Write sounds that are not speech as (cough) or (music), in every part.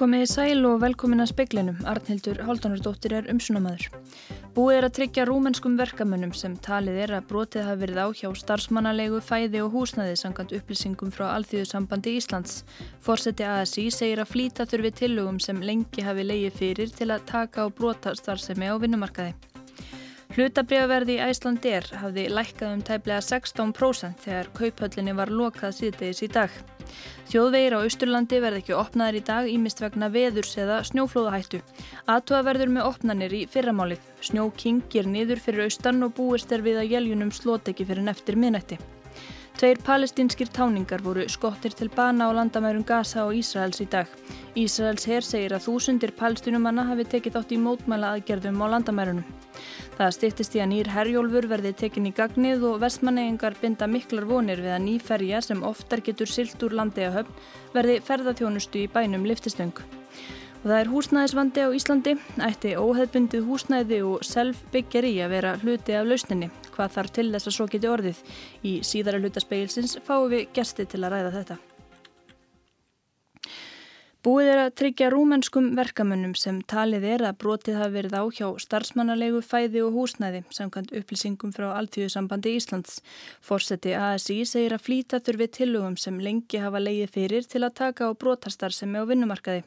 Komið í sæl og velkomin að speiklinum. Arnhildur Haldunardóttir er umsunamaður. Búið er að tryggja rúmenskum verkamönnum sem talið er að brotið hafi verið á hjá starfsmannalegu, fæði og húsnaði sangant upplýsingum frá Alþjóðsambandi Íslands. Forseti ASI segir að flýta þurfi tillögum sem lengi hafi leiði fyrir til að taka á brota starfsemi á vinnumarkaði. Hlutabriðaverði í Æslandir hafði lækkað um tæplega 16% þegar kauphöllinni var lokað síðdegis í dag. Þjóðvegir á Austurlandi verði ekki opnaðir í dag ímist vegna veðurs eða snjóflóðahættu. Atua verður með opnanir í fyrramálið. Snjó kingir niður fyrir austan og búist er við að jæljunum slót ekki fyrir neftir miðnætti. Tveir palestínskir táningar voru skottir til bana á landamærum Gaza og Ísraels í dag. Ísraels herr segir að þúsundir palestínumanna hafi tekið þátt í mótmæla aðgerðum á landamærunum. Það styrtist í að nýr herjólfur verði tekin í gagnið og vestmannegingar binda miklar vonir við að nýferja sem oftar getur silt úr landeigahöfn verði ferðarþjónustu í bænum liftistöng. Og það er húsnæðisvandi á Íslandi, ætti óheðbundið húsnæði og self-byggjari að vera hluti af lausninni. Hvað þarf til þess að svo geti orðið? Í síðara hlutaspeilsins fáum við gersti til að ræða þetta. Búið er að tryggja rúmenskum verkamönnum sem talið er að brotið hafi verið á hjá starfsmannalegu fæði og húsnæði samkvæmt upplýsingum frá Alþjóðsambandi Íslands. Forseti ASI segir að flýta þurfi tillögum sem lengi hafa leiðið fyrir til að taka á brotastarðsemi á vinnumarkaði.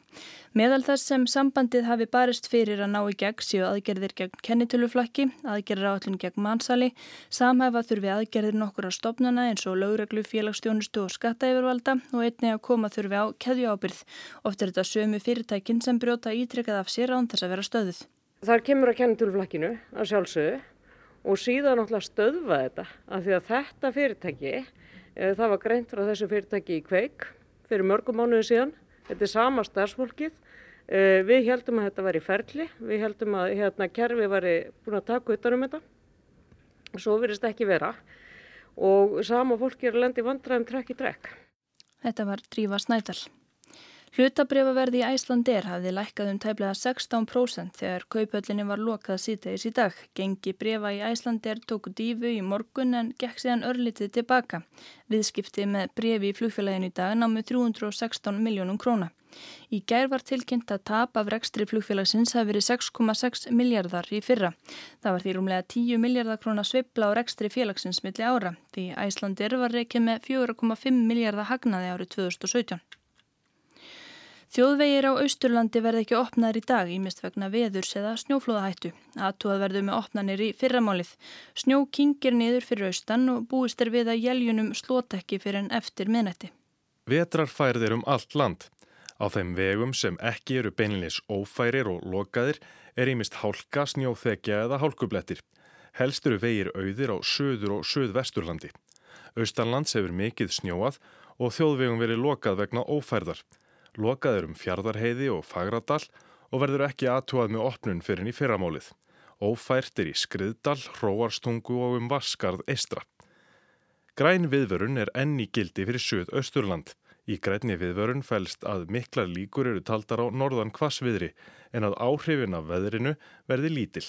Meðal þess sem sambandið hafi barist fyrir að ná í gegn séu aðgerðir gegn kennitöluflakki, aðgerðir áallun gegn mannsali, samhæfa þurfi aðgerðir nokkur á stopnana eins og lögreglu, félagsstjónustu og skattaeyfirvalda og einni að koma þurfi á keðjuábyrð. Oft er þetta sömu fyrirtækin sem brjóta ítrekkað af sér án þess að vera stöðuð. Það kemur að kennitöluflakkinu að sjálfsögðu og síðan náttúrulega stöðva þetta af því að þetta fyrirtæki, eh, það var greint frá þessu fyrirtæki í kveik fyrir mörgum mánuðu síðan. Þetta er sama starfsfólkið Eh, við heldum að þetta var í ferli, við heldum að hérna, kerfi var búin að taka utan um þetta, svo verist ekki vera og sama fólki er að lendi vandræðum trekk í trekk. Þetta var Drífa Snædal. Hlutabrifaverði í Æslandir hafði lækkað um tæplega 16% þegar kaupöllinni var lokað síðtegis í dag. Gengi brefa í Æslandir tóku dífu í morgun en gekk síðan örlitið tilbaka. Viðskipti með brefi í flugfélaginu í dag námu 316 miljónum króna. Í gær var tilkynnt að tap af rekstri flugfélagsins hafi verið 6,6 miljardar í fyrra. Það var því rúmlega 10 miljardar krónar sveibla á rekstri félagsins milli ára því Æslandir var reikið með 4,5 miljardar hagnaði árið 2017. Þjóðvegir á Austurlandi verði ekki opnaðir í dag ímest vegna veðurs eða snjóflóðahættu. Aðtúað verðu með opnanir í fyrramálið. Snjó kingir niður fyrir austan og búist er við að jæljunum slótekki fyrir en eftir minnætti. Vetrarfærðir um allt land. Á þeim vegum sem ekki eru beinleins ófærir og lokaðir er ímist hálka, snjóþekja eða hálkublettir. Helst eru vegir auðir á söður og söðvesturlandi. Austanlands hefur mikið snjóað og þjóðvegum verið lokað vegna ófærðar. Lokað er um fjardarheiði og fagradal og verður ekki aðtúað með opnun fyrir í fyrramálið. Ófært er í skriðdal, hróarstungu og um vaskarð eistra. Græn viðvörun er enni gildi fyrir söð-austurland. Í grænni viðvörun fælst að miklar líkur eru taldar á norðan kvassviðri en að áhrifin af veðrinu verði lítil.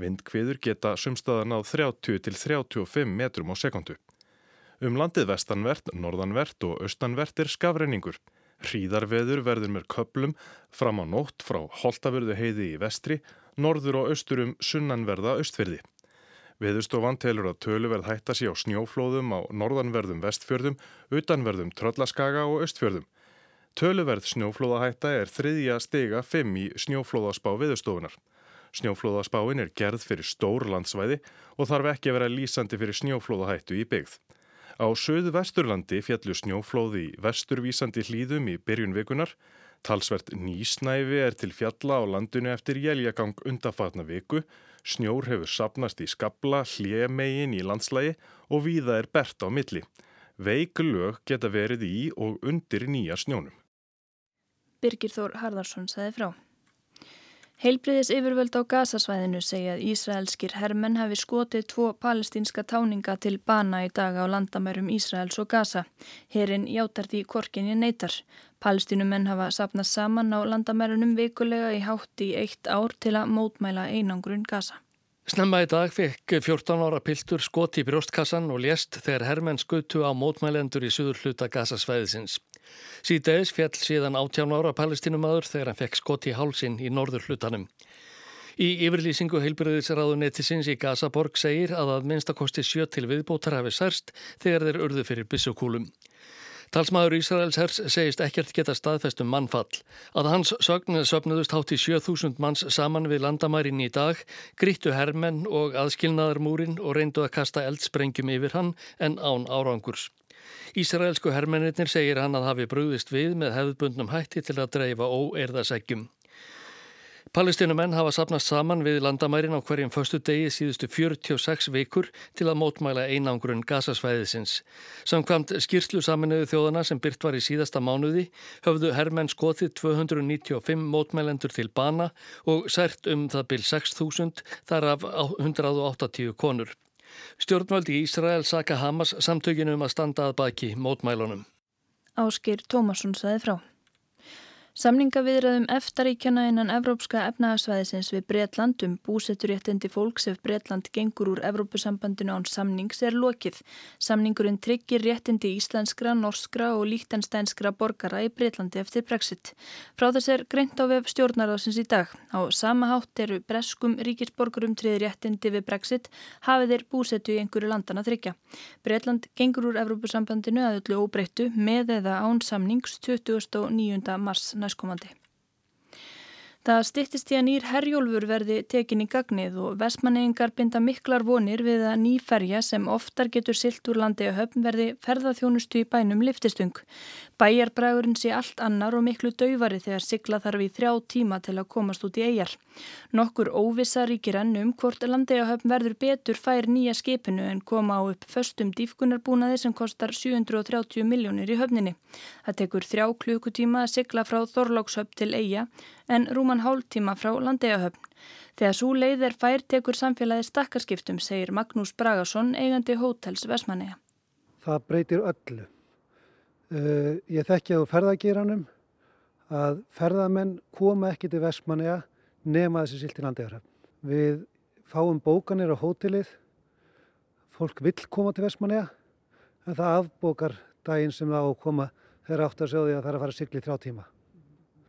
Vindkviður geta sumstaðan á 30 til 35 metrum á sekundu. Um landið vestanvert, norðanvert og austanvert er skafreiningur. Hríðarveður verður með köplum fram á nótt frá Holtavörðu heiði í vestri, norður og austurum sunnanverða austfyrði. Veðurstofan telur að töluverð hætta sér á snjóflóðum á norðanverðum vestfjörðum, utanverðum tröllaskaga og östfjörðum. Töluverð snjóflóðahætta er þriðja stega 5 í snjóflóðaspá veðurstofunar. Snjóflóðaspáin er gerð fyrir stór landsvæði og þarf ekki að vera lýsandi fyrir snjóflóðahættu í byggð. Á söðu vesturlandi fjallu snjóflóði vesturvísandi hlýðum í byrjun vikunar. Talsvert nýsnæfi er til fjalla á landinu eftir jæljagang undafatna viku Snjór hefur sapnast í skabla, hljemegin í landslægi og víða er bert á milli. Veiku lög geta verið í og undir nýja snjónum. Birgir Þór Harðarsson sagði frá. Heilbriðis yfirvöld á gasasvæðinu segja að Ísraelskir hermenn hafi skotið tvo palestínska táninga til bana í dag á landamærum Ísraels og Gasa. Herin játar því korkinni neytar. Palestínumenn hafa sapnað saman á landamærunum vikulega í hátt í eitt ár til að mótmæla einangrun Gasa. Snemma í dag fekk 14 ára piltur skoti í brjóstkassan og lést þegar hermenn skutu á mótmælendur í suður hluta gasasvæðisins. Síðdeis fjall síðan 18 ára palestinumadur þegar hann fekk skoti hálsin í norður hlutanum. Í yfirlýsingu heilbyrðisraðu netisins í Gazaborg segir að að minnstakosti sjö til viðbótar hafi særst þegar þeir urðu fyrir bissukúlum. Talsmaður Ísraels hers segist ekkert geta staðfestum mannfall. Að hans sögn söpnuðust hátt í 7000 manns saman við landamærin í dag, grítu hermenn og aðskilnaðarmúrin og reyndu að kasta eldsprengjum yfir hann en án árangurs. Ísraelsku hermennir segir hann að hafi brúðist við með hefðbundnum hætti til að dreifa óerðaseggjum. Palestinumenn hafa sapnast saman við landamærin á hverjum förstu degi síðustu 46 vikur til að mótmæla einangrun gasasvæðisins. Samkvamt skýrslu saminuðu þjóðana sem byrt var í síðasta mánuði höfðu herrmenn skotið 295 mótmælendur til bana og sært um það byl 6.000 þar af 180 konur. Stjórnvaldi Ísrael saka Hamas samtökinu um að standa að baki mótmælunum. Áskir Tómasson saði frá. Samningaviðræðum eftaríkjana innan Evrópska efnahagsvæðisins við Breitland um búsetturéttindi fólks ef Breitland gengur úr Evrópusambandinu án samnings er lokið. Samningurinn tryggir réttindi íslenskra, norskra og líktanstænskra borgara í Breitlandi eftir Brexit. Frá þess er greint á vef stjórnarðarsins í dag. Á sama hátt eru breskum ríkisborgurum triði réttindi við Brexit hafið þeir búsettu í einhverju landana þryggja. Breitland gengur úr Evrópusambandinu að öllu óbreyttu með eða án samnings 29. mars næstkomandi. Það stittist í að nýr herjólfur verði tekin í gagnið og vestmannegingar binda miklar vonir við að nýferja sem oftar getur silt úr landi að höfn verði ferðaþjónustu í bænum liftistung. Bæjarbrægurinn sé allt annar og miklu dauvari þegar sigla þarf í þrjá tíma til að komast út í eigjar. Nokkur óvisa ríkir ennum hvort landi að höfn verður betur fær nýja skipinu en koma á upp föstum dýfkunarbúnaði sem kostar 730 miljónir í höfninni. Það tekur þrjá klukkutíma að sigla frá Þorlókshöfn til eigja en rúman hálftíma frá landeigahöfn. Þegar svo leið er fær tekur samfélagi stakkarskiptum, segir Magnús Bragason, eigandi hótels Vesmanega. Það breytir öllu. Uh, ég þekki á ferðagýranum að ferðamenn koma ekki til Vesmanega nema þessi silt í landeigahöfn. Við fáum bókanir á hótelið, fólk vill koma til Vesmanega en það afbókar daginn sem það á að koma þegar átt að sjá því að það er að fara að sigla í þrjá tíma.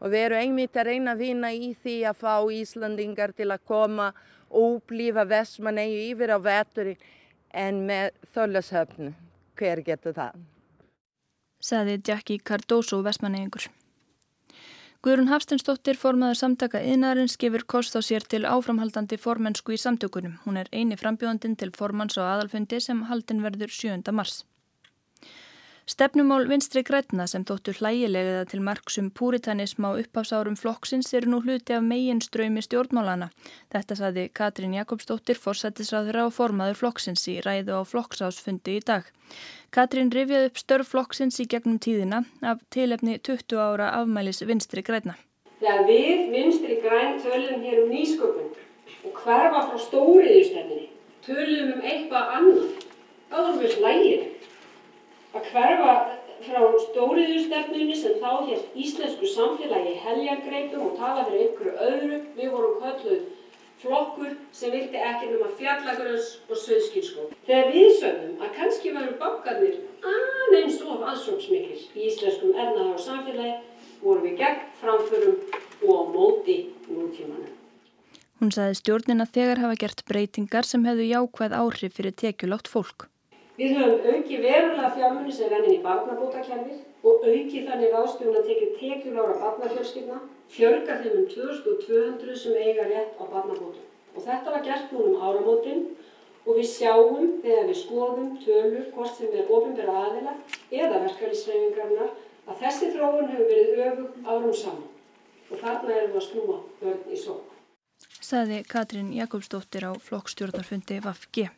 Og við erum einmitt að reyna að vinna í því að fá Íslandingar til að koma og upplifa Vestmanneju yfir á veturi en með þöllashöfnu. Hver getur það? Saði Jackie Cardoso Vestmanneyingur. Guðrun Hafstinsdóttir formaður samtaka yðnarins gefur kost á sér til áframhaldandi formensku í samtökunum. Hún er eini frambjóðandin til formans og aðalfundi sem haldin verður 7. mars. Stefnumál vinstri grætna sem þóttu hlægilega til marksum púritanism á upphásárum flokksins eru nú hluti af megin ströymi stjórnmálana. Þetta saði Katrín Jakobsdóttir, forsættisráður á formaður flokksins í ræðu á flokksásfundi í dag. Katrín rifjaði upp störf flokksins í gegnum tíðina af tilefni 20 ára afmælis vinstri grætna. Þegar við vinstri græn tölum hér um nýsköpun og hverfa frá stóriðustefninni, tölum um eitthvað annað, þá erum við hlægileg að hverfa frá stóriðustefnunni sem þá hér íslensku samfélagi heljargreipum og tala fyrir einhverju öðru. Við vorum kölluð flokkur sem vildi ekki nema fjallagröðs og söðskilskóp. Þegar við sögum að kannski varum bankarnir aðeins of aðsóksmiklir í íslenskum ernaðar og samfélagi vorum við gegn framförum og á móti nútímanum. Hún sagði stjórnina þegar hafa gert breytingar sem hefðu jákvæð áhrif fyrir tekjulátt fólk. Við höfum auki verulega fjármunni sem rennin í barnabótakerfið og auki þannig ráðstjóðun að tekja tekjulára barnafjölskyldna, fjörga þeim um 2200 sem eiga rétt á barnabótum. Og þetta var gert núna um áramótin og við sjáum þegar við skoðum tölur hvort sem er ofinbæra aðila eða verkefnisreifingarnar að þessi þróun hefur verið öfug árum saman og þarna erum við að snúa börn í sók. Saði Katrín Jakobsdóttir á flokkstjórnarfundi VFG.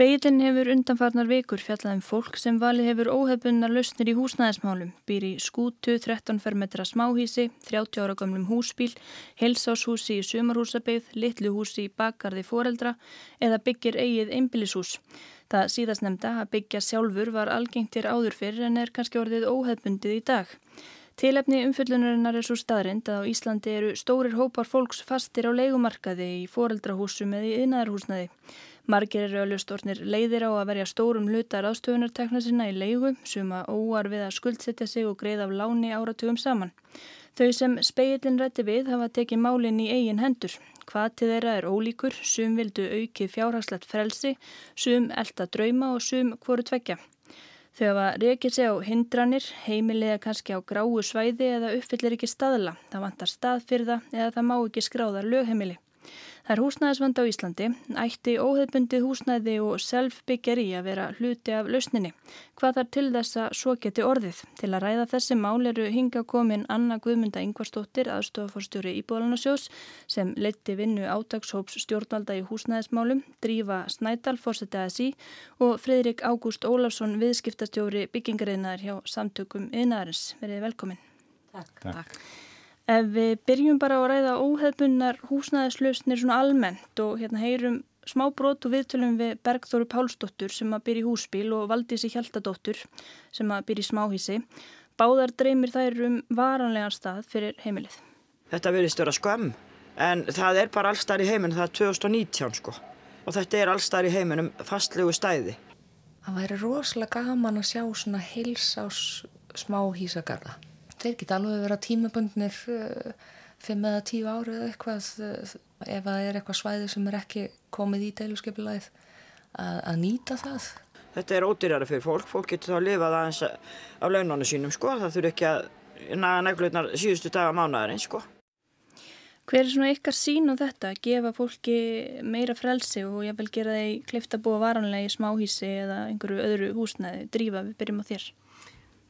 Speilin hefur undanfarnar vikur fjallað um fólk sem valið hefur óhefbunnar lausnir í húsnæðismálum, býr í skútu, 13 fermetra smáhísi, 30 ára gamlum húsbíl, helsáshúsi í sumarhúsabeigð, litluhúsi í bakgarði foreldra eða byggir eigið einbilishús. Það síðast nefnda að byggja sjálfur var algengtir áður fyrir en er kannski orðið óhefbundið í dag. Tilefni umfyllunarinnar er svo staðrind að á Íslandi eru stórir hópar fólks fastir á leikumarkaði í foreldrahúsum eða í yðnaðarhúsnaði. Margir eru alveg leiðir á að verja stórum hlutar ástöfunartekna sinna í leigu sem að óar við að skuldsetja sig og greið af láni áratugum saman. Þau sem speilin rætti við hafa tekið málinn í eigin hendur. Hvað til þeirra er ólíkur, sum vildu aukið fjárhagslegt frelsi, sum elda drauma og sum hvoru tvekja. Þau hafa reykið sig á hindranir, heimilega kannski á gráu svæði eða uppfyllir ekki staðla, það vantar staðfyrða eða það má ekki skráðar lögheimili. Það er húsnæðisvand á Íslandi, ætti óheðbundið húsnæði og self-byggjari að vera hluti af lausninni. Hvað þar til þess að svo geti orðið? Til að ræða þessi mál eru hinga komin Anna Guðmunda Ingvarstóttir, aðstofafórstjóri Íbúðalannarsjós, sem leti vinnu átagshóps stjórnvalda í húsnæðismálum, Drífa Snædal, fórseti ASI og Fridrik Ágúst Ólafsson, viðskiptastjóri byggingariðnaðar hjá samtökum yðnaðarins. Verið velkomin. Takk. Takk. Ef við byrjum bara að ræða óhefbunnar húsnæðislausnir svona almennt og hérna heyrum smá brot og viðtölum við Bergþóru Pálsdóttur sem að byrja í húsbíl og Valdísi Hjaltadóttur sem að byrja í smáhísi. Báðar dreymir þær um varanlegan stað fyrir heimilið. Þetta verðist vera skvam en það er bara allstar í heiminn, það er 2019 sko og þetta er allstar í heiminum fastlegu stæði. Það væri rosalega gaman að sjá svona heilsás smáhísagarða þeir geta alveg verið að tímabundnir uh, fimm eða tíu ári eða eitthvað uh, ef það er eitthvað svæði sem er ekki komið í deiluskipilæð að, að nýta það. Þetta er ódýrjara fyrir fólk, fólk getur þá að lifa það eins af launónu sínum sko, það þurfi ekki að naga neglutnar síðustu daga mánuðarinn sko. Hver er svona ykkar sín á þetta að gefa fólki meira frelsi og ég vil gera þeir klifta búa varanlega í smáhísi eða einhverju öðru húsnæði, drífa við byrjum á þér?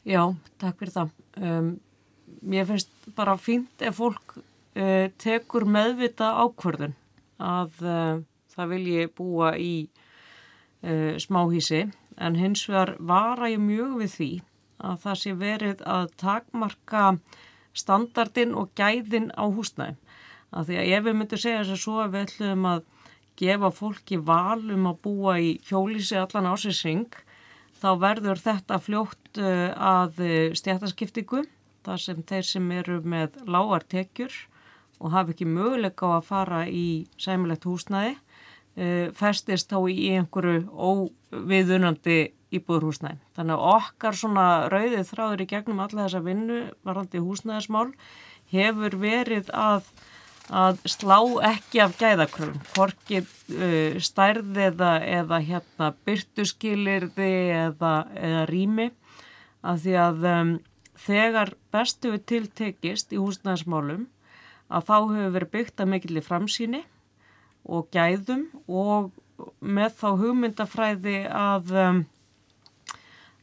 Já, takk fyrir það. Um, mér finnst bara fínt ef fólk uh, tekur meðvita ákvörðun að uh, það vilji búa í uh, smáhísi en hins vegar vara ég mjög við því að það sé verið að takmarka standardin og gæðin á húsnæðin. Af því að ef við myndum segja þess að svo að við ætlum að gefa fólki val um að búa í hjólísi allan ásinsring þá verður þetta fljótt uh, að uh, stjætaskiptingu þar sem þeir sem eru með lágartekjur og hafa ekki möguleika á að fara í sæmilegt húsnæði uh, festist þá í einhverju óviðunandi íbúðurhúsnæðin. Þannig að okkar svona rauðið þráður í gegnum alla þessa vinnu varandi húsnæðismál hefur verið að að slá ekki af gæðakröfum, hvorki uh, stærði eða, eða hérna, byrtuskilirði eða, eða rými að því að um, þegar bestu við tiltekist í húsnæðismálum að þá hefur verið byggt að mikill í framsýni og gæðum og með þá hugmyndafræði að um,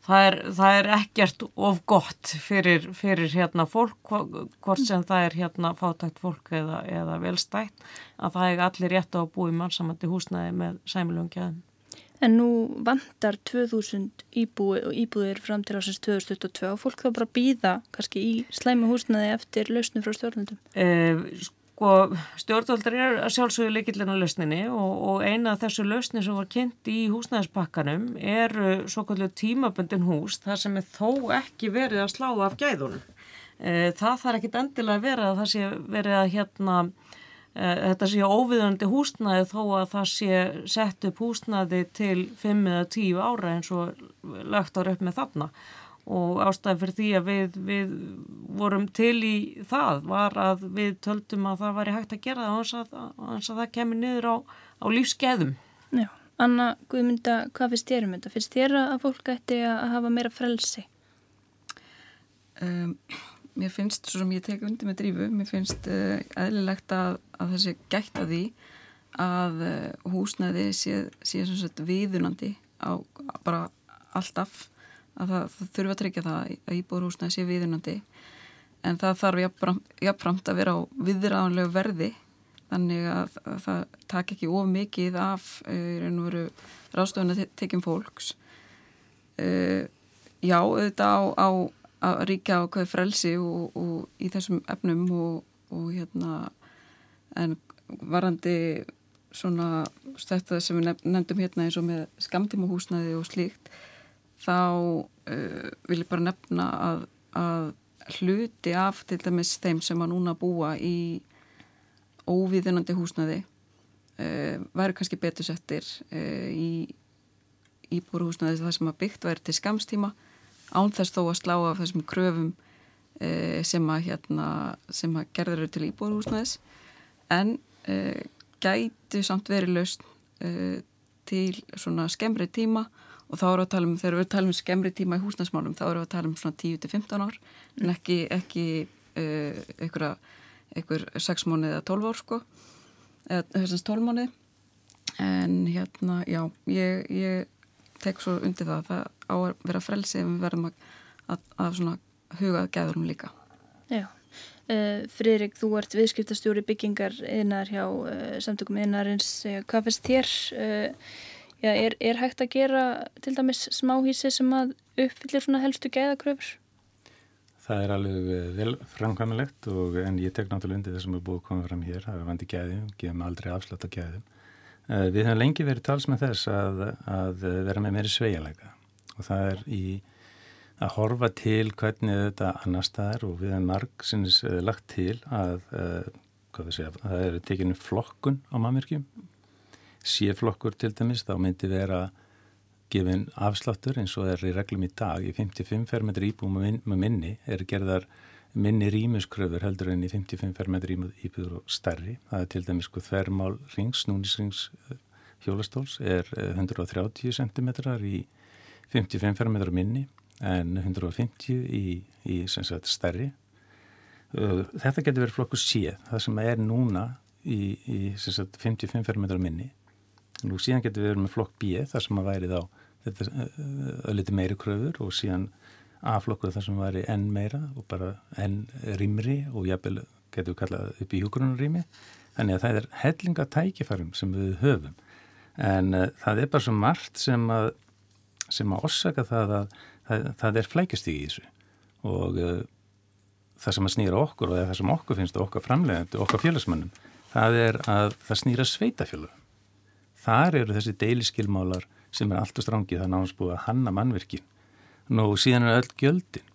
það er, það er ekkert of gott fyrir, fyrir hérna fólk, hvort sem það er hérna fátækt fólk eða, eða velstætt, að það er allir rétt á að búi mannsamandi húsnæði með sæmilum gæðum. En nú vandar 2000 íbúi, íbúðir fram til ásins 2022 og fólk þá bara býða kannski í slæmi húsnæði eftir lausnum frá stjórnaldum? Eh, Sko stjórnvaldar er að sjálfsögja leikillina lausninni og, og eina af þessu lausni sem var kynnt í húsnæðispakkanum er svo kallu tímaböndin hús þar sem er þó ekki verið að slá af gæðunum. E, það þarf ekki endilega verið að það sé verið að hérna, þetta sé óviðandi húsnæði þó að það sé sett upp húsnæði til 5 eða 10 ára eins og lagt ára upp með þarna og ástæði fyrir því að við, við vorum til í það var að við töldum að það væri hægt að gera það og eins að það kemur niður á, á lífskeiðum. Já, Anna Guðmynda, hvað finnst þér um þetta? Finnst þér að fólk ætti að hafa meira frelsi? Um, mér finnst, svo sem ég tek undir með drífu, mér finnst uh, eðlilegt að, að það sé gætt að því að uh, húsnæði sé, sé viðunandi á bara alltaf að það, það þurfa að tryggja það að íbúrhúsnaði sé viðunandi. En það þarf jafnframt að vera á viðræðanlegu verði þannig að, að það takk ekki of mikið af uh, ráðstofuna te tekjum fólks. Uh, já, auðvitað á, á að ríkja á hvað frelsi og, og í þessum efnum og, og hérna en varandi svona stættað sem við nefndum hérna eins og með skamtímahúsnaði og slíkt þá uh, vil ég bara nefna að, að hluti af til dæmis þeim sem að núna búa í óviðunandi húsnaði uh, væri kannski betur settir uh, í íbúrhúsnaði það sem að byggt væri til skamstíma án þess þó að slá af þessum kröfum uh, sem að, hérna, að gerður eru til íbúrhúsnaðis en gætu samt verið laust til svona skemmri tíma. Og þá eru að tala um, þegar við talum um skemmri tíma í húsnæsmálum, þá eru að tala um svona 10-15 ár, en ekki, ekki einhver 6 mónið eða 12 ár sko, eða þessans 12 mónið, en hérna, já, ég, ég tek svo undir það að það á að vera frelsið en við verðum að, að, að svona hugað gæðurum líka. Já. Uh, Friðrik, þú ert viðskiptastjóri byggingar einar hjá uh, samtökum einarins. Hvað finnst þér uh, Já, er, er hægt að gera til dæmis smáhísi sem að uppfyllir svona helstu gæðakröfur? Það er alveg eh, vel framkvæmilegt og en ég tek náttúrulega undir þessum að búið að koma fram hér, það er vandi gæðum, gefum aldrei afslátt á gæðum. Við höfum lengi verið tals með þess að, að vera með meiri sveigalega og það er í að horfa til hvernig þetta annar staðar og við hefum marg sinns uh, lagt til að, uh, segja, að það eru tekinu flokkun á mannverkjum séflokkur til dæmis þá myndi vera gefin afsláttur eins og er í reglum í dag í 55 fermetri íbúum með minni er gerðar minni rýmuskröfur heldur en í 55 fermetri íbúður og stærri. Það er til dæmis sko þvermál rings, núnisrings eh, hjólastóls er 130 eh, cm í 55 fermetri minni en 150 í, í sagt, stærri. Þetta getur verið flokku séð, það sem er núna í, í sagt, 55 fermetri minni Nú síðan getur við verið með flokk B þar sem að væri þá ölliti eh, meiri kröfur og síðan A-flokkur þar sem væri enn meira og bara enn rýmri og jafnvel getur við kallað upp í hjógrunarými. Þannig að það er hellinga tækifærum sem við höfum. En uh, það er bara svo margt sem að, sem að orsaka það að það, það er flækjastígi í þessu og uh, það sem að snýra okkur og það sem okkur finnst okkar framlegandi, okkar félagsmannum, það er að það snýra sveitafjölu þar eru þessi deiliskilmálar sem er allt og strángið það náðans búið að hanna mannverkin. Nú síðan er öll gjöldin.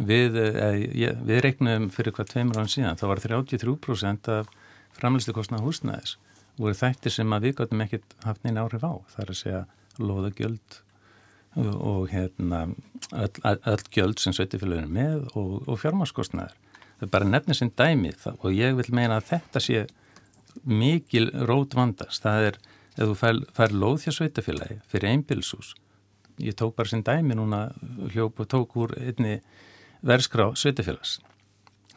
Við, eh, við reiknum fyrir hvað tveimur án síðan, þá var 33% af framlistu kostnað húsnæðis voru þættir sem að við gáttum ekkert haft neina áhrif á. Það er að segja loða gjöld og, hérna, öll, gjöld sem sveitifélaginu með og, og fjármáskostnæðir. Það er bara nefnir sinn dæmið og ég vil meina að þetta sé mikil rót vandast. Það er ef þú fær, fær lóð hjá sveitafélagi fyrir einbilsús ég tók bara sinn dæmi núna hljóp og tók úr einni verðskrá sveitafélags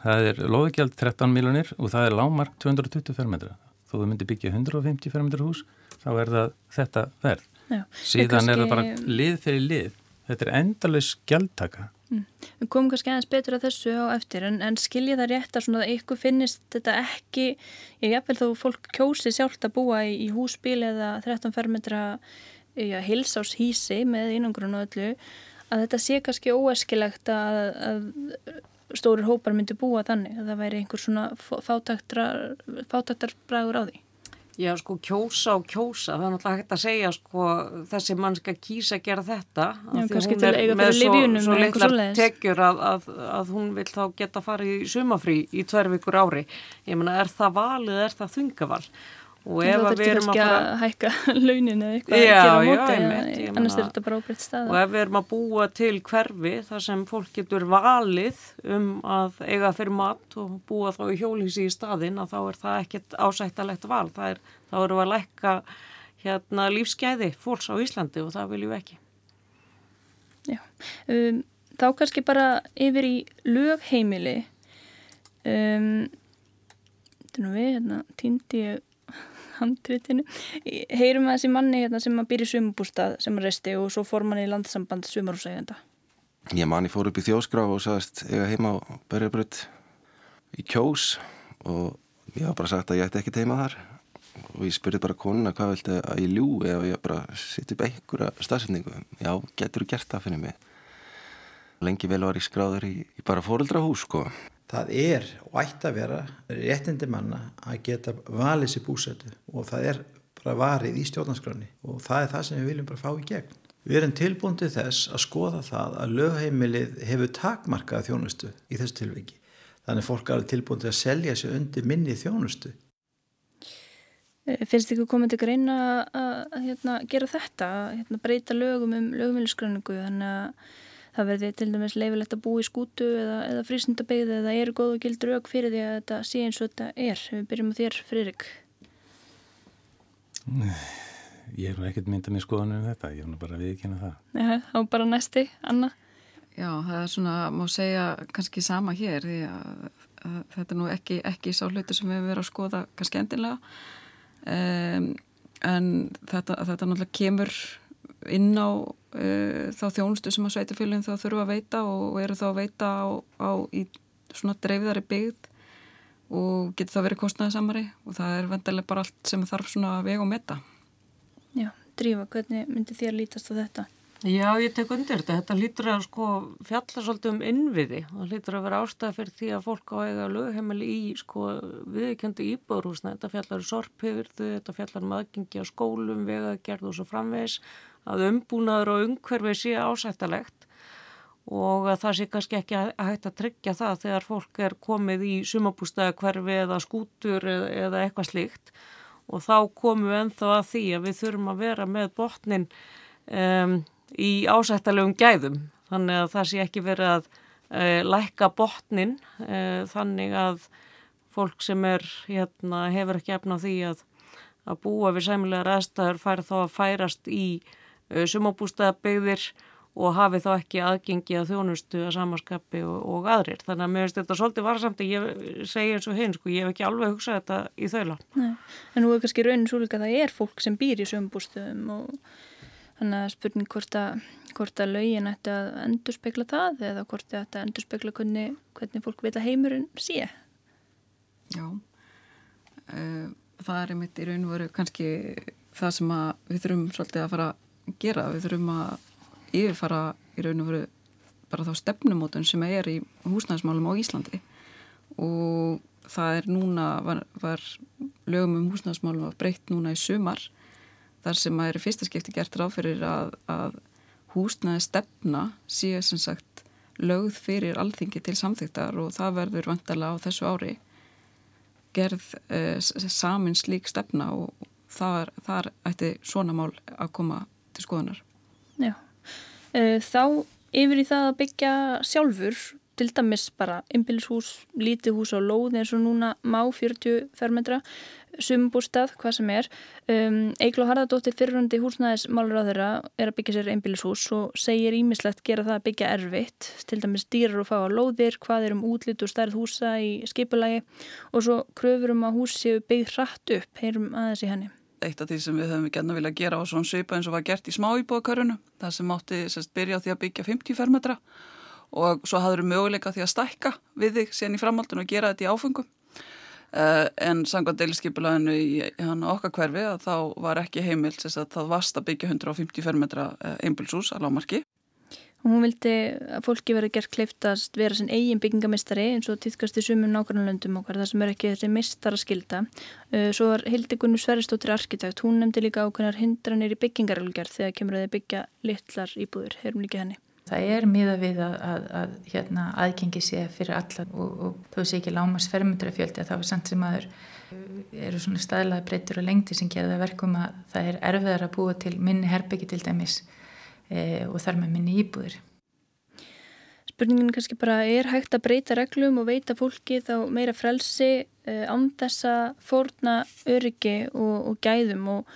það er lóðgjald 13 miljonir og það er lámark 220 fermetra þó þú myndir byggja 150 fermetra hús þá er það þetta verð Já, síðan er það bara lið fyrir lið þetta er endalus gjaldtaka Mm. Við komum kannski aðeins betur að þessu á eftir en, en skilja það rétt að, að ykkur finnist þetta ekki, ég efvel þó fólk kjósi sjálft að búa í, í húsbíl eða 13 fermetra hilsás hísi með einangrun og öllu að þetta sé kannski óeskilegt að, að stórir hópar myndi búa þannig að það væri einhver svona fátaktar bræður á því. Já, sko, kjósa og kjósa, það er náttúrulega hægt að segja, sko, þessi mannska kýsa að gera þetta. Já, kannski til eiga fyrir livjunum svo, svo litlar tekjur að, að, að hún vil þá geta farið í sumafrí í tverr vikur ári. Ég menna, er það valið, er það þungaval? og ef við erum að fara að hækka (laughs) launin eða eitthvað já, að gera móti já, annars er þetta bara óbreytt stað og ef við erum að búa til hverfi þar sem fólk getur valið um að eiga fyrir mat og búa þá í hjólísi í staðin að þá er það ekkert ásættalegt val. Er, þá eru við að lækka hérna, lífsgæði fólks á Íslandi og það viljum við ekki. Já. Um, þá kannski bara yfir í lögheimili. Um, þetta er nú við hérna týndi ég handritinu. Heyrum við þessi manni hérna sem að byrja sumabústað sem að resti og svo fór manni í landsamband sumarúsægjanda Ég manni fór upp í þjóskrá og sagðist eiga heima á Berjabröð í kjós og ég hafa bara sagt að ég ætti ekki teima þar. Og ég spurði bara konuna hvað vilti að ég ljú eða ég bara sitt upp einhverja stafsendingu já, getur þú gert það fyrir mig? Lengi vel var ég skráður í, í bara fóreldrahús sko það er og ætti að vera réttindi manna að geta valið sér búsætu og það er bara varið í stjórnarskráni og það er það sem við viljum bara fá í gegn Við erum tilbúin til þess að skoða það að lögheimilið hefur takmarkað þjónustu í þessu tilviki. Þannig fólk er tilbúin til að selja sig undir minni þjónustu. Eh, finnst ykkur komið til greina að hérna, gera þetta, að hérna, breyta lögum um lögumilskranningu þannig að það verði til dæmis leifilegt að bú í skútu eða, eða frísundabegði eða eru góð og gildur auk fyrir því að þetta sé eins og þetta er. Við byrjum á þér, Fririk. Ég hef ekkert myndað mér skoðan um þetta, ég hef nú bara viðkynna það. Já, þá bara næsti, Anna. Já, það er svona, má segja kannski sama hér, því að, að þetta er nú ekki, ekki sá hlutu sem við hefum verið að skoða kannski endilega, um, en þetta, þetta náttúrulega kemur inn á uh, þá þjónustu sem að sveitafélagin þá þurfa að veita og eru þá að veita á, á í svona dreifiðari byggð og getur það verið kostnæðisamari og það er vendilega bara allt sem þarf svona veg og metta. Já, Drífa, hvernig myndi þér lítast á þetta? Já, ég tek undir þetta. Þetta lítur að sko fjalla svolítið um innviði. Það lítur að vera ástæði fyrir því að fólk á eiga lögheimili í sko viðkjöndu íbúrhúsna. Þetta fjallar um sorphifirðu, þetta fjallar um aðgengi á skólum, vegagerð og svo framvegs að umbúnaður og umhverfið sé ásættalegt og að það sé kannski ekki að hægt að tryggja það þegar fólk er komið í sumabústæðakverfi eða skútur eða, eitthvað slíkt. Og þá komum við enþá að því að við þurfum að vera með botnin um, í ásættalegum gæðum. Þannig að það sé ekki verið að uh, lækka botnin uh, þannig að fólk sem er, hérna, hefur ekki efna því að, að búa við sæmulegar aðstæður fær þá að færast í uh, sumabústæðabegðir og hafi þá ekki aðgengi að þjónustu að samanskapi og, og aðrir. Þannig að mér finnst þetta svolítið varsamt að ég segja eins og hinn, sko, ég hef ekki alveg hugsað þetta í þaula. Nei, en nú er kannski raunin svo líka að það er fólk sem býr í sömbústöðum og þannig að spurning hvort að, hvort að lögin ætti að endur spekla það eða hvort það ætti að endur spekla hvernig, hvernig fólk vil að heimurinn sé. Já, uh, það er einmitt í raun og veru kannski það sem við þurfum svolítið að fara gera, við þurfum að yfirfara í raun og veru bara þá stefnumótun sem er í húsnæðismálum á Íslandi. Og það er núna, var, var lögum um húsnæðismálum var breytt núna í sumar þar sem að er í fyrsta skipti gert ráðfyrir að, að húsnæði stefna sé sem sagt lögð fyrir alþingi til samþygtar og það verður vantarlega á þessu ári gerð eh, samin slík stefna og þar, þar ætti svona mál að koma til skoðunar. Já. Eh, þá yfir í það að byggja sjálfur til dæmis bara einbílishús, lítið hús á lóð eins og núna má 40 fermetra sumbústað, hvað sem er um, Eigló Harðardóttir fyrirhundi húsnæðismálur á þeirra er að byggja sér einbílishús og segir ímislegt gera það að byggja erfitt til dæmis dýrar og fá á lóðir hvað er um útlitt og stærð húsa í skipulagi og svo kröfur um að hús séu byggð hratt upp, heyrum aðeins í henni eitt af því sem við höfum gætna vilja gera á svona svipa eins og var gert í smá íbúðakörunu það sem átti sérst byrja á því að byggja 50 fermetra og svo hafður möguleika því að stækka við þig sen í framhaldinu og gera þetta í áfengum uh, en sangvað deiliskypuleginu í, í hann okkar hverfi að þá var ekki heimilt sérst að það vast að byggja 150 fermetra uh, einbilsús að lámarki og hún vildi að fólki verið gert kleiftast vera sin eigin byggingamistari eins og týðkast í sumum nákvæmlandum okkar þar sem er ekki þessi mistara skilda uh, svo var Hildi Gunnu Sveristóttir arkitekt, hún nefndi líka ákveðnar hindranir í byggingarölgar þegar kemur að þið byggja litlar íbúður, heyrum líka henni. Það er miða við að, að, að hérna, aðgengi sé fyrir alla og, og þó sé ekki lámars fermundrafjöldi að það var samt sem aður eru svona staðlaði breytur og lengti sem gerða verkum að það er erfiðar að búa til minni herbyggi til dæmis og þar með minni íbúðir. Spurningin kannski bara er hægt að breyta reglum og veita fólki þá meira frelsi e, án þessa fórna öryggi og, og gæðum og,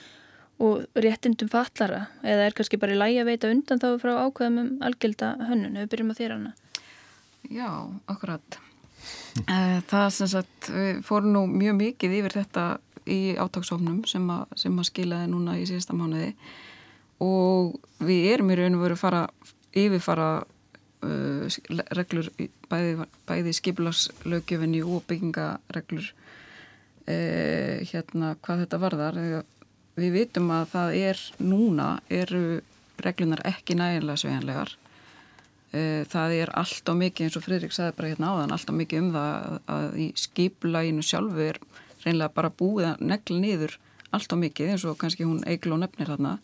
og réttindum fallara eða er kannski bara í lægi að veita undan þá frá ákveðum um algjölda hönnun ef við byrjum að þér hana. Já, akkurat. Eh, það sem sagt, við fórum nú mjög mikið yfir þetta í átagsofnum sem að, sem að skilaði núna í síðasta mánuði og við erum í raun og veru að fara yfirfara uh, reglur bæði, bæði skipulagslögjöfinni og byggingareglur uh, hérna hvað þetta varðar. Við vitum að það er núna eru reglunar ekki nægilega sveganlegar uh, það er allt á mikið eins og Fridrik sagði bara hérna áðan allt á mikið um það að, að í skipulaginu sjálfu er reynilega bara búið að negla niður allt á mikið eins og kannski hún eiglu og nefnir þarna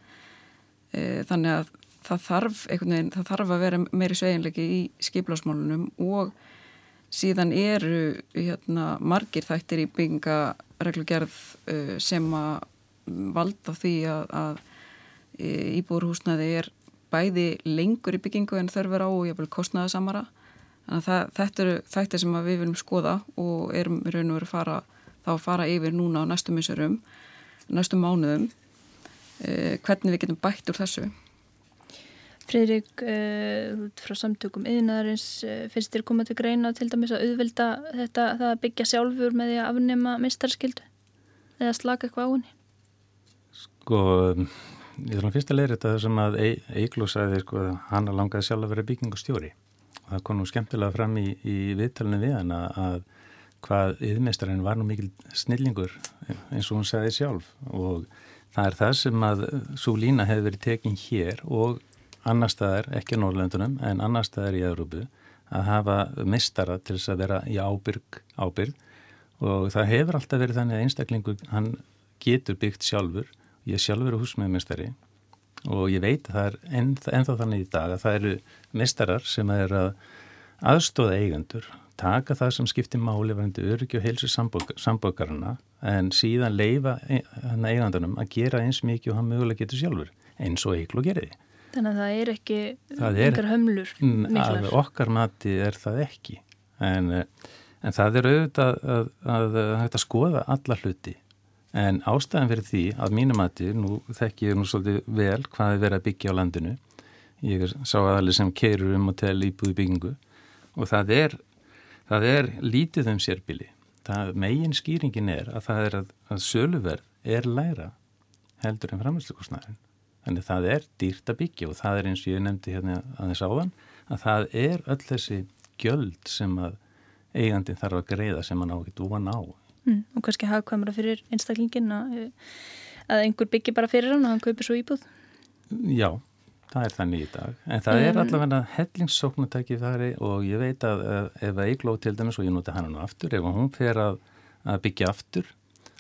þannig að það þarf veginn, það þarf að vera meiri sveginleiki í skiplásmálunum og síðan eru hérna, margir þættir í byggingareglugerð uh, sem að valda því að, að e, íbúrhúsnaði er bæði lengur í byggingu en þörfur á og ég vil kostnaða samara þannig að þetta eru þættir sem við viljum skoða og erum raun og veru fara, þá að fara yfir núna á næstum missurum, næstum mánuðum eh, hvernig við getum bætt úr þessu? Fridrik, uh, frá samtökum yðinarins, uh, finnst þér komað til greina til dæmis að auðvelda þetta að byggja sjálfur með því að afnema mistarskildu eða slaka eitthvað á henni? Sko, ég þarf að fyrst að leira þetta sem að Eigló sagði sko að hann langaði sjálf að vera byggingustjóri og það kom nú skemmtilega fram í, í viðtalinu við hann að hvað yðmestarinn var nú mikil snillingur eins og hún sagði sjálf. Og það er það sem að svo lína hefur verið tekinn hér og annar staðar, ekki á Norrlöndunum en annar staðar í Európu að hafa mistara til þess að vera í ábyrg, ábyrg og það hefur alltaf verið þannig að einstaklingu hann getur byggt sjálfur. Ég sjálfur er húsmeðmestari og ég veit að það er ennþá, þannig í dag að það eru mestarar sem er að aðstóða eigandur taka það sem skiptir máli verðandi öryggi og heilsu sambókarna en síðan leifa e, eigandunum að gera eins mikið og hann mögulega getur sjálfur eins og eiglu gerði. Þannig að það er ekki einhver hömlur miklar. Að okkar mati er það ekki en, en það er auðvitað að, að, að, að skoða alla hluti En ástæðan fyrir því að mínum aðti, nú þekk ég nú svolítið vel hvað er verið að byggja á landinu. Ég sá aðalið sem keirur um og tel íbúði byggingu og það er, það er lítið um sérbili. Það megin skýringin er að það er að, að söluverð er læra heldur en framhersluikostnæðin. Þannig það er dýrt að byggja og það er eins og ég nefndi hérna aðeins áðan að það er öll þessi gjöld sem að eigandin þarf að greiða sem hann á ekki dúan á. Mm, og kannski hafðkvæmra fyrir einstaklingin að, að einhver byggir bara fyrir hann og hann kaupir svo íbúð Já, það er þannig í dag en það um, er allavega hellingssóknutæki þar og ég veit að ef Eigló til dæmis og ég noti hann nú aftur ef hún fer að, að byggja aftur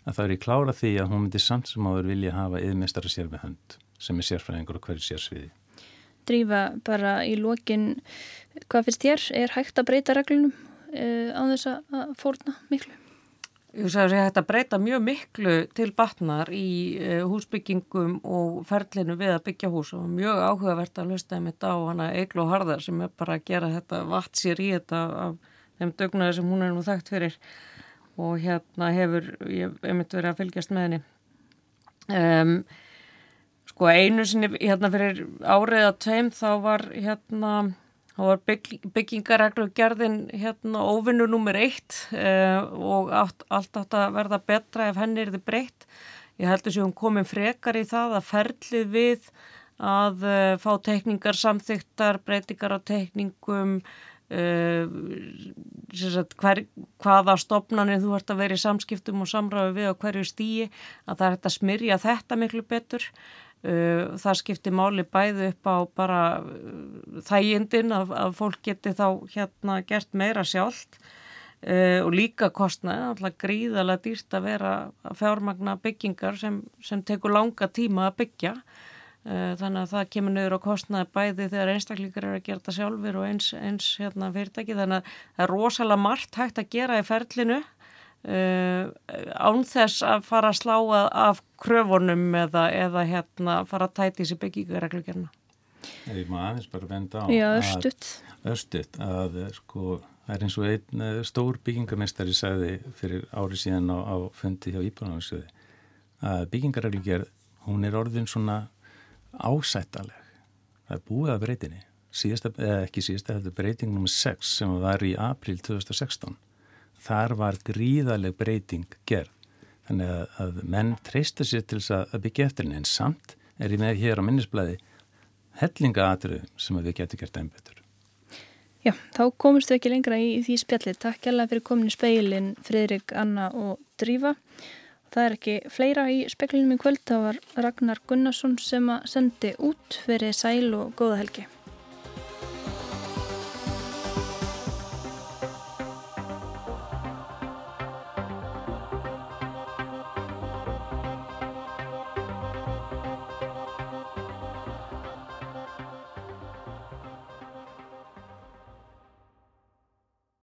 að það er í klára því að hún myndi samt sem áður vilja hafa yðmestara sér með hönd sem er sérfræðingur og hverju sérsviði Drífa bara í lokin hvað finnst þér? Er hægt að breyta reglunum uh, á þess að fórna miklu? Að breyta mjög miklu til batnar í uh, húsbyggingum og ferlinu við að byggja hús og mjög áhugavert að hlusta um þetta á hana Egil og Harðar sem er bara að gera þetta vatt sér í þetta af þeim dögnaði sem hún er nú þekkt fyrir og hérna hefur, ég myndið verið að fylgjast með henni. Um, sko einu sinni hérna fyrir árið að tveim þá var hérna þá var bygg, byggingareglu gerðin hérna óvinnu nummer eitt uh, og allt, átt að verða betra ef henni er þið breytt. Ég heldur sem hún komin frekar í það að ferlið við að uh, fá tekningar samþyktar, breytingar á tekningum, uh, sagt, hver, hvaða stopnarnir þú ert að vera í samskiptum og samráðu við á hverju stíi, að það er hægt að smyrja þetta miklu betur. Uh, það skiptir máli bæði upp á bara uh, þægindin að, að fólk geti þá hérna gert meira sjálft uh, og líka kostnaði, alltaf gríðalega dýrt að vera að fjármagna byggingar sem, sem tekur langa tíma að byggja. Þannig að það kemur nöður á kostnaði bæði þegar einstaklingar eru að gera þetta sjálfur og eins, eins hérna, fyrirtæki. Þannig að það er rosalega margt hægt að gera í ferlinu Uh, án þess að fara að slá af kröfunum eða, eða hérna fara að tæti þessi byggingareglugjörna Ég má aðeins bara venda á Já, östutt Östutt að sko það er eins og einn eh, stór byggingamestari sagði fyrir ári síðan á, á fundi hjá Íbánarsjöði að byggingareglugjörð hún er orðin svona ásættaleg það er búið að breytinni. Síðasta, eða ekki síðasta, þetta er breyting nr. 6 sem var í april 2016 þar var gríðaleg breyting gerð. Þannig að, að menn treysta sér til þess að byggja eftir henni en samt er ég með hér á minnisblæði hellinga aðru sem við getum gert einn betur. Já, þá komumst við ekki lengra í því spjalli. Takk hjálpa fyrir komin í speilin Fridrik, Anna og Drífa. Það er ekki fleira í speklinum í kvöld. Það var Ragnar Gunnarsson sem að sendi út fyrir sæl og góða helgi.